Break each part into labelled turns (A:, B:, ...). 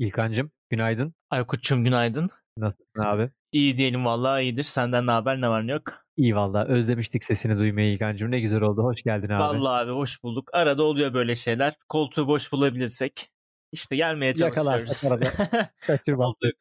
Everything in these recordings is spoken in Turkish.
A: İlkancım günaydın.
B: Aykut'cum günaydın.
A: Nasılsın abi?
B: İyi diyelim vallahi iyidir. Senden ne haber ne var ne yok?
A: İyi valla özlemiştik sesini duymayı İlkancım. Ne güzel oldu. Hoş geldin abi.
B: Vallahi abi hoş bulduk. Arada oluyor böyle şeyler. Koltuğu boş bulabilirsek işte gelmeye çalışıyoruz.
A: Yakalarsak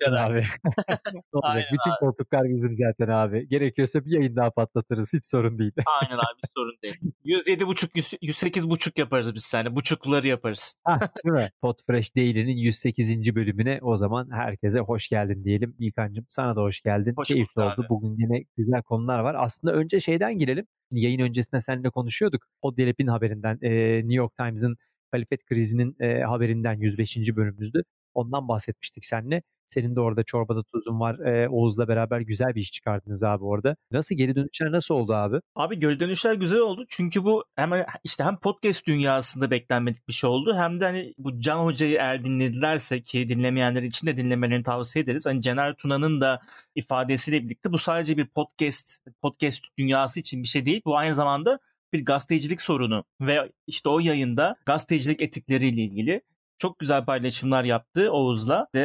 B: kadar.
A: abi. Olacak? Bütün koltuklar bizim zaten abi. Gerekiyorsa bir yayın daha patlatırız. Hiç sorun değil.
B: Aynen abi sorun değil. 107.5 108.5 yaparız biz seninle. Buçukları yaparız.
A: Hah, değil mi? Podfresh Daily'nin 108. bölümüne o zaman herkese hoş geldin diyelim. İlkancım sana da hoş geldin.
B: Hoş
A: Keyifli oldu.
B: abi.
A: Bugün yine güzel konular var. Aslında önce şeyden girelim. Yayın öncesinde seninle konuşuyorduk. Poddelep'in haberinden, e, New York Times'ın halifet krizinin e, haberinden 105. bölümümüzdü. Ondan bahsetmiştik seninle. Senin de orada çorbada tuzun var. E, Oğuz'la beraber güzel bir iş çıkardınız abi orada. Nasıl geri dönüşler nasıl oldu abi?
B: Abi geri dönüşler güzel oldu. Çünkü bu hem işte hem podcast dünyasında beklenmedik bir şey oldu. Hem de hani bu Can Hoca'yı eğer dinledilerse ki dinlemeyenler için de dinlemelerini tavsiye ederiz. Hani Cener Tuna'nın da ifadesiyle birlikte bu sadece bir podcast podcast dünyası için bir şey değil. Bu aynı zamanda bir gazetecilik sorunu ve işte o yayında gazetecilik etikleriyle ilgili çok güzel paylaşımlar yaptı Oğuz'la ve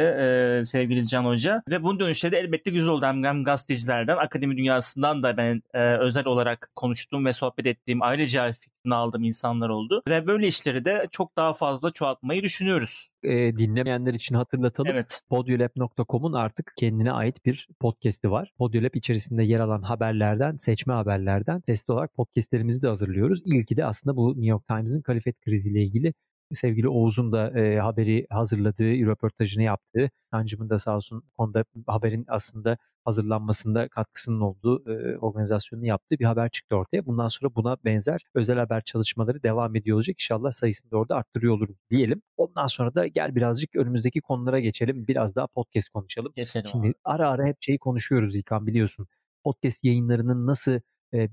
B: e, sevgili Can Hoca. Ve bunun dönüşleri de elbette güzel oldu. Hem, hem gazetecilerden, akademi dünyasından da ben e, özel olarak konuştuğum ve sohbet ettiğim, ayrıca fikrini aldığım insanlar oldu. Ve böyle işleri de çok daha fazla çoğaltmayı düşünüyoruz.
A: E, dinlemeyenler için hatırlatalım.
B: Evet.
A: Podiolab.com'un artık kendine ait bir podcast'i var. Podiolab içerisinde yer alan haberlerden, seçme haberlerden test olarak podcastlerimizi de hazırlıyoruz. İlki de aslında bu New York Times'ın kalifet kriziyle ilgili sevgili Oğuz'un da e, haberi hazırladığı, röportajını yaptığı, Kancım'ın da sağ olsun konuda haberin aslında hazırlanmasında katkısının olduğu e, organizasyonunu yaptığı bir haber çıktı ortaya. Bundan sonra buna benzer özel haber çalışmaları devam ediyor olacak. İnşallah sayısını da orada arttırıyor oluruz diyelim. Ondan sonra da gel birazcık önümüzdeki konulara geçelim. Biraz daha podcast konuşalım.
B: Geçelim
A: Şimdi
B: abi.
A: ara ara hep şeyi konuşuyoruz İlkan biliyorsun. Podcast yayınlarının nasıl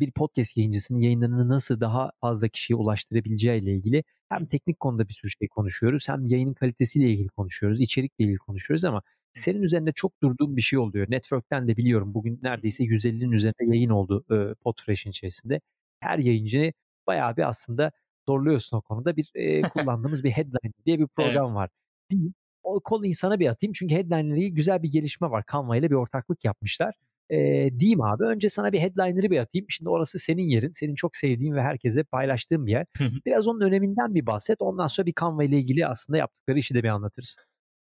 A: bir podcast yayıncısının yayınlarını nasıl daha fazla kişiye ulaştırabileceği ile ilgili hem teknik konuda bir sürü şey konuşuyoruz hem yayının kalitesiyle ilgili konuşuyoruz, içerikle ilgili konuşuyoruz ama senin üzerinde çok durduğun bir şey oluyor. Network'ten de biliyorum bugün neredeyse 150'nin üzerinde yayın oldu e, Podfresh'in içerisinde. Her yayıncı bayağı bir aslında zorluyorsun o konuda. Bir e, kullandığımız bir headline diye bir program var. Değil. O kolu insana bir atayım çünkü headline'la ilgili güzel bir gelişme var. Canva ile bir ortaklık yapmışlar. E, diyeyim abi önce sana bir headliner'ı bir atayım. Şimdi orası senin yerin. Senin çok sevdiğin ve herkese paylaştığın bir yer. Biraz onun öneminden bir bahset. Ondan sonra bir Canva ile ilgili aslında yaptıkları işi de bir anlatırız.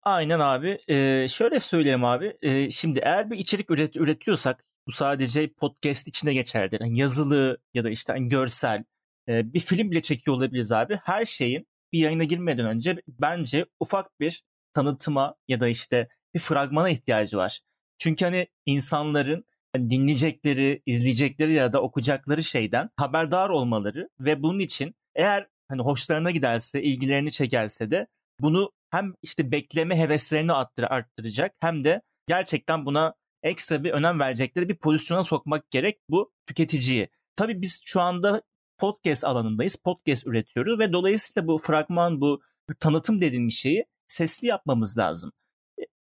B: Aynen abi. Ee, şöyle söyleyeyim abi. Ee, şimdi eğer bir içerik üret üretiyorsak bu sadece podcast içine geçerdir. Yani yazılı ya da işte hani görsel e, bir film bile çekiyor olabiliriz abi. Her şeyin bir yayına girmeden önce bence ufak bir tanıtıma ya da işte bir fragmana ihtiyacı var. Çünkü hani insanların hani dinleyecekleri, izleyecekleri ya da okuyacakları şeyden haberdar olmaları ve bunun için eğer hani hoşlarına giderse, ilgilerini çekerse de bunu hem işte bekleme heveslerini arttır, arttıracak hem de gerçekten buna ekstra bir önem verecekleri bir pozisyona sokmak gerek bu tüketiciyi. Tabii biz şu anda podcast alanındayız. Podcast üretiyoruz ve dolayısıyla bu fragman, bu tanıtım dediğimiz şeyi sesli yapmamız lazım.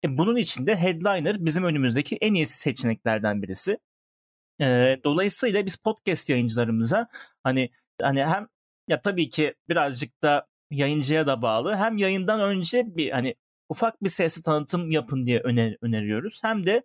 B: E, bunun için de Headliner bizim önümüzdeki en iyisi seçeneklerden birisi. E, dolayısıyla biz podcast yayıncılarımıza hani hani hem ya tabii ki birazcık da yayıncıya da bağlı. Hem yayından önce bir hani ufak bir sesli tanıtım yapın diye öner öneriyoruz. Hem de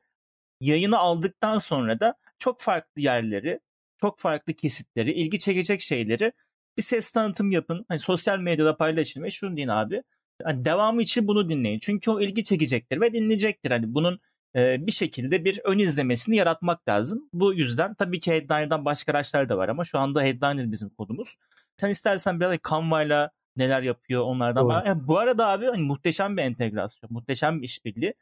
B: yayını aldıktan sonra da çok farklı yerleri, çok farklı kesitleri, ilgi çekecek şeyleri bir ses tanıtım yapın. Hani sosyal medyada paylaşın ve şunu deyin abi. Hani devamı için bunu dinleyin. Çünkü o ilgi çekecektir ve dinleyecektir. Hani bunun e, bir şekilde bir ön izlemesini yaratmak lazım. Bu yüzden tabii ki Headliner'dan başka araçlar da var ama şu anda Headliner bizim kodumuz. Sen istersen biraz Canva'yla neler yapıyor onlardan.
A: Doğru.
B: Yani bu arada abi hani muhteşem bir entegrasyon, muhteşem bir işbirliği.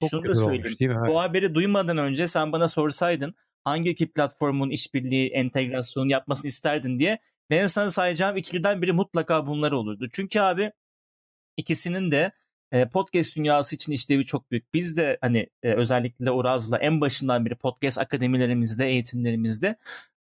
A: Çok
B: Şunu da söyleyeyim.
A: olmuş değil mi? Evet.
B: Bu haberi duymadan önce sen bana sorsaydın hangi iki platformun işbirliği, entegrasyonu yapmasını isterdin diye benim sana sayacağım ikiliden biri mutlaka bunlar olurdu. Çünkü abi ikisinin de e, podcast dünyası için işlevi çok büyük. Biz de hani e, özellikle Uraz'la en başından beri podcast akademilerimizde, eğitimlerimizde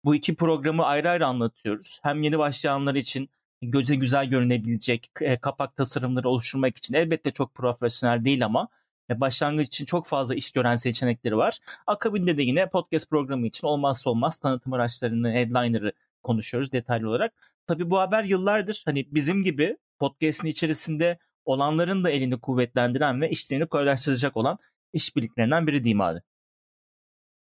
B: bu iki programı ayrı ayrı anlatıyoruz. Hem yeni başlayanlar için göze güzel görünebilecek e, kapak tasarımları oluşturmak için elbette çok profesyonel değil ama başlangıç için çok fazla iş gören seçenekleri var. Akabinde de yine podcast programı için olmazsa olmaz tanıtım araçlarını, headliner'ı konuşuyoruz detaylı olarak. Tabii bu haber yıllardır hani bizim gibi podcast'in içerisinde olanların da elini kuvvetlendiren ve işlerini kolaylaştıracak olan işbirliklerinden biri diyeyim abi.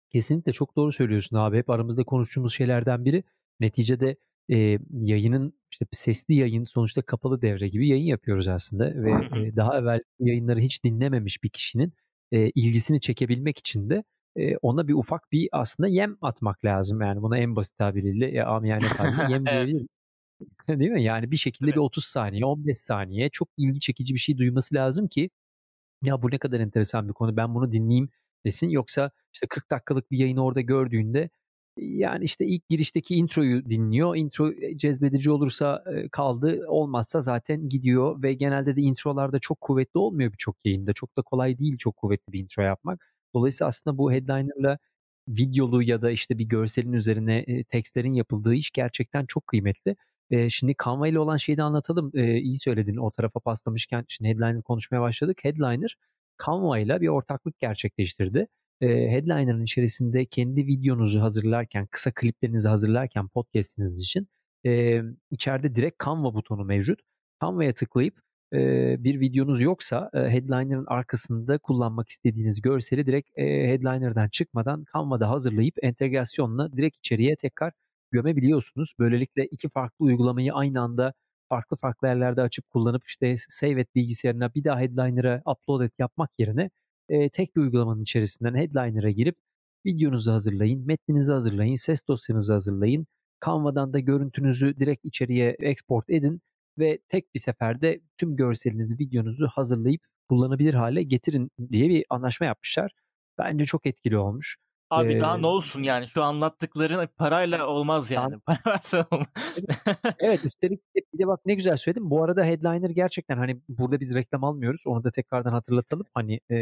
A: Kesinlikle çok doğru söylüyorsun abi. Hep aramızda konuştuğumuz şeylerden biri. Neticede e, yayının işte sesli yayın sonuçta kapalı devre gibi yayın yapıyoruz aslında ve e, daha evvel yayınları hiç dinlememiş bir kişinin e, ilgisini çekebilmek için de e, ona bir ufak bir aslında yem atmak lazım. Yani buna en basit tabiriyle ya amiyane tabiriyle yem diyebiliriz. Değil mi? Yani bir şekilde evet. bir 30 saniye, 15 saniye çok ilgi çekici bir şey duyması lazım ki ya bu ne kadar enteresan bir konu ben bunu dinleyeyim desin. Yoksa işte 40 dakikalık bir yayını orada gördüğünde yani işte ilk girişteki introyu dinliyor. Intro cezbedici olursa kaldı, olmazsa zaten gidiyor ve genelde de introlarda çok kuvvetli olmuyor birçok yayında. Çok da kolay değil çok kuvvetli bir intro yapmak. Dolayısıyla aslında bu headliner'la videolu ya da işte bir görselin üzerine e, tekstlerin yapıldığı iş gerçekten çok kıymetli. E, şimdi Canva ile olan şeyi de anlatalım. E, iyi söyledin o tarafa paslamışken şimdi headliner konuşmaya başladık. Headliner Canva ile bir ortaklık gerçekleştirdi e, headliner'ın içerisinde kendi videonuzu hazırlarken, kısa kliplerinizi hazırlarken podcast'iniz için e, içeride direkt Canva butonu mevcut. Canva'ya tıklayıp e, bir videonuz yoksa e, headliner'ın arkasında kullanmak istediğiniz görseli direkt e, headliner'dan çıkmadan Canva'da hazırlayıp entegrasyonla direkt içeriye tekrar gömebiliyorsunuz. Böylelikle iki farklı uygulamayı aynı anda farklı farklı yerlerde açıp kullanıp işte save et bilgisayarına bir daha headliner'a upload et yapmak yerine e, tek bir uygulamanın içerisinden Headliner'a girip videonuzu hazırlayın, metninizi hazırlayın, ses dosyanızı hazırlayın. Canva'dan da görüntünüzü direkt içeriye export edin ve tek bir seferde tüm görselinizi, videonuzu hazırlayıp kullanabilir hale getirin diye bir anlaşma yapmışlar. Bence çok etkili olmuş.
B: Abi ee, daha ne olsun yani şu anlattıkların parayla olmaz yani. Para versen olmaz.
A: evet üstelik bir de bak ne güzel söyledim. Bu arada Headliner gerçekten hani burada biz reklam almıyoruz. Onu da tekrardan hatırlatalım. Hani e,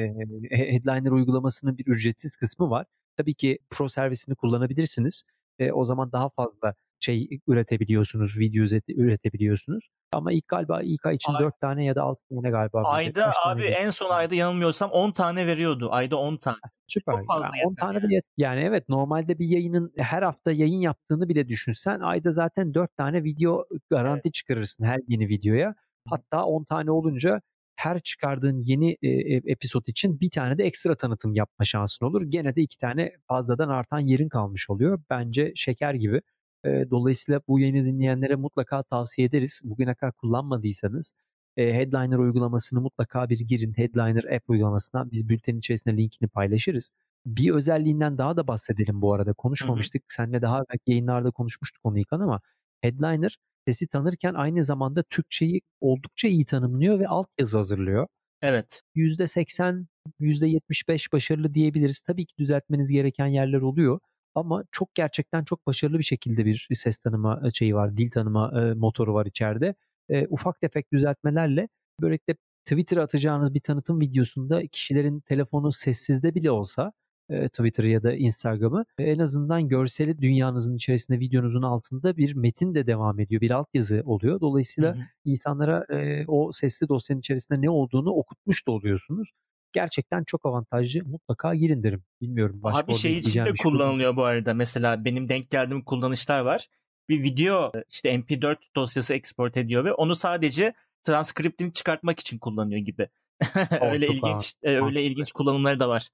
A: Headliner uygulamasının bir ücretsiz kısmı var. Tabii ki Pro servisini kullanabilirsiniz. E, o zaman daha fazla şey üretebiliyorsunuz, video üretebiliyorsunuz. Ama ilk galiba ilk ay için Ay. 4 tane ya da 6 tane galiba.
B: Ayda abi en son ayda yanılmıyorsam 10 tane veriyordu. Ayda 10 tane.
A: Süper. Çok fazla yani 10 tane de yet- yani evet normalde bir yayının her hafta yayın yaptığını bile düşünsen ayda zaten 4 tane video garanti evet. çıkarırsın her yeni videoya. Hatta 10 tane olunca her çıkardığın yeni e, e, episod için bir tane de ekstra tanıtım yapma şansın olur. Gene de iki tane fazladan artan yerin kalmış oluyor. Bence şeker gibi. E, dolayısıyla bu yayını dinleyenlere mutlaka tavsiye ederiz. Bugüne kadar kullanmadıysanız e, Headliner uygulamasını mutlaka bir girin. Headliner app uygulamasına biz bültenin içerisinde linkini paylaşırız. Bir özelliğinden daha da bahsedelim bu arada. Konuşmamıştık. Hı hı. Seninle daha belki yayınlarda konuşmuştuk onu İlkan ama Headliner sesi tanırken aynı zamanda Türkçeyi oldukça iyi tanımlıyor ve altyazı hazırlıyor.
B: Evet.
A: %80, %75 başarılı diyebiliriz. Tabii ki düzeltmeniz gereken yerler oluyor. Ama çok gerçekten çok başarılı bir şekilde bir ses tanıma e, şeyi var, dil tanıma e, motoru var içeride. E, ufak tefek düzeltmelerle böylelikle Twitter'a atacağınız bir tanıtım videosunda kişilerin telefonu sessizde bile olsa e, Twitter ya da Instagram'ı e, en azından görseli dünyanızın içerisinde videonuzun altında bir metin de devam ediyor. Bir altyazı oluyor. Dolayısıyla hı hı. insanlara e, o sesli dosyanın içerisinde ne olduğunu okutmuş da oluyorsunuz gerçekten çok avantajlı. Mutlaka girin derim. Bilmiyorum.
B: Başka Abi şey için de şey kullanılıyor bu arada. Mesela benim denk geldiğim kullanışlar var. Bir video işte MP4 dosyası export ediyor ve onu sadece transkriptini çıkartmak için kullanıyor gibi. öyle ilginç e, öyle ilginç kullanımları da var.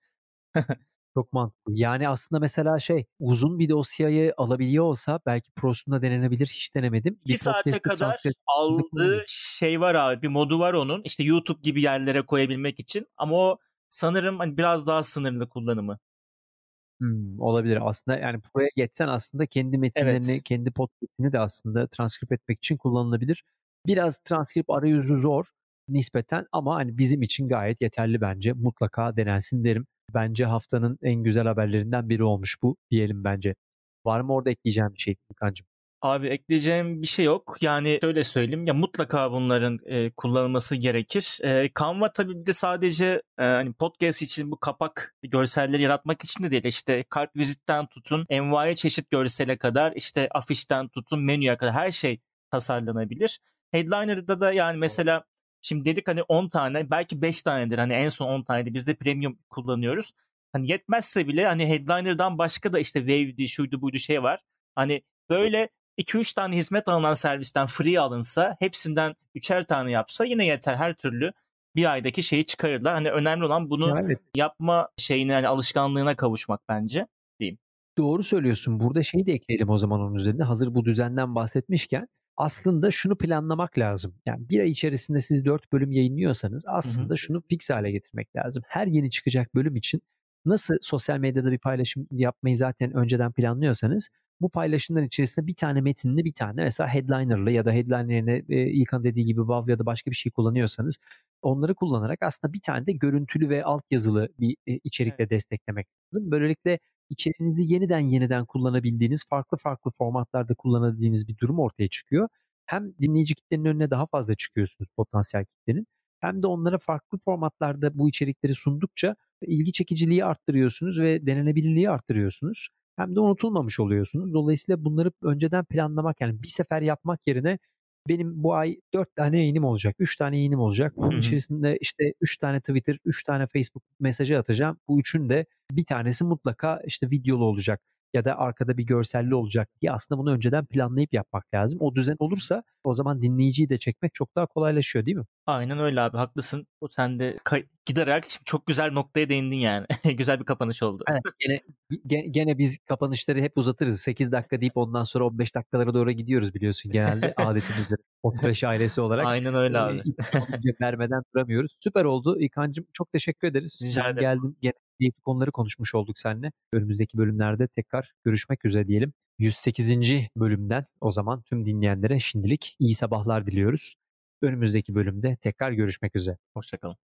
A: Çok mantıklı. Yani aslında mesela şey uzun bir dosyayı alabiliyor olsa belki Pro'sunda denenebilir. Hiç denemedim.
B: Bir saate kadar aldığı şey var abi. Bir modu var onun. İşte YouTube gibi yerlere koyabilmek için. Ama o sanırım hani biraz daha sınırlı kullanımı.
A: Hmm, olabilir. Aslında yani Pro'ya geçsen aslında kendi metinlerini, evet. kendi podcast'ini de aslında transkript etmek için kullanılabilir. Biraz transkript arayüzü zor nispeten ama hani bizim için gayet yeterli bence. Mutlaka denensin derim. Bence haftanın en güzel haberlerinden biri olmuş bu diyelim bence. Var mı orada ekleyeceğim bir şey İlkan'cığım?
B: Abi ekleyeceğim bir şey yok. Yani şöyle söyleyeyim ya mutlaka bunların e, kullanılması gerekir. E, Canva tabii bir de sadece e, hani podcast için bu kapak görselleri yaratmak için de değil. İşte kart vizitten tutun envai çeşit görsele kadar işte afişten tutun menüye kadar her şey tasarlanabilir. Headliner'da da yani mesela Şimdi dedik hani 10 tane belki 5 tanedir hani en son 10 taneydi biz de premium kullanıyoruz. Hani yetmezse bile hani headliner'dan başka da işte wave'di şuydu buydu şey var. Hani böyle 2-3 tane hizmet alınan servisten free alınsa hepsinden üçer tane yapsa yine yeter her türlü bir aydaki şeyi çıkarırlar. Hani önemli olan bunu
A: evet.
B: yapma şeyine yani alışkanlığına kavuşmak bence diyeyim.
A: Doğru söylüyorsun. Burada şeyi de ekleyelim o zaman onun üzerine. Hazır bu düzenden bahsetmişken aslında şunu planlamak lazım. Yani bir ay içerisinde siz dört bölüm yayınlıyorsanız aslında hı hı. şunu fix hale getirmek lazım. Her yeni çıkacak bölüm için nasıl sosyal medyada bir paylaşım yapmayı zaten önceden planlıyorsanız bu paylaşımların içerisinde bir tane metinli bir tane mesela headliner'lı ya da headliner yerine e, İlkan dediği gibi WAV ya da başka bir şey kullanıyorsanız onları kullanarak aslında bir tane de görüntülü ve altyazılı bir e, içerikle evet. desteklemek lazım. Böylelikle içeriğinizi yeniden yeniden kullanabildiğiniz, farklı farklı formatlarda kullanabildiğiniz bir durum ortaya çıkıyor. Hem dinleyici kitlenin önüne daha fazla çıkıyorsunuz potansiyel kitlenin hem de onlara farklı formatlarda bu içerikleri sundukça ilgi çekiciliği arttırıyorsunuz ve denenebilirliği arttırıyorsunuz. Hem de unutulmamış oluyorsunuz. Dolayısıyla bunları önceden planlamak yani bir sefer yapmak yerine benim bu ay 4 tane yayınım olacak, 3 tane yayınım olacak. Bunun içerisinde işte 3 tane Twitter, 3 tane Facebook mesajı atacağım. Bu üçün de bir tanesi mutlaka işte videolu olacak ya da arkada bir görselli olacak diye aslında bunu önceden planlayıp yapmak lazım. O düzen olursa o zaman dinleyiciyi de çekmek çok daha kolaylaşıyor değil mi?
B: Aynen öyle abi haklısın. O sen de giderek çok güzel noktaya değindin yani. güzel bir kapanış oldu.
A: Evet, gene, gene, gene biz kapanışları hep uzatırız. 8 dakika deyip ondan sonra 15 dakikalara doğru gidiyoruz biliyorsun genelde adetimizdir. Otureş ailesi olarak.
B: Aynen öyle abi.
A: E, vermeden duramıyoruz. Süper oldu. İlkan'cığım çok teşekkür ederiz.
B: Rica ederim.
A: Geldin, gene keyifli konuları konuşmuş olduk seninle. Önümüzdeki bölümlerde tekrar görüşmek üzere diyelim. 108. bölümden o zaman tüm dinleyenlere şimdilik iyi sabahlar diliyoruz. Önümüzdeki bölümde tekrar görüşmek üzere.
B: Hoşçakalın.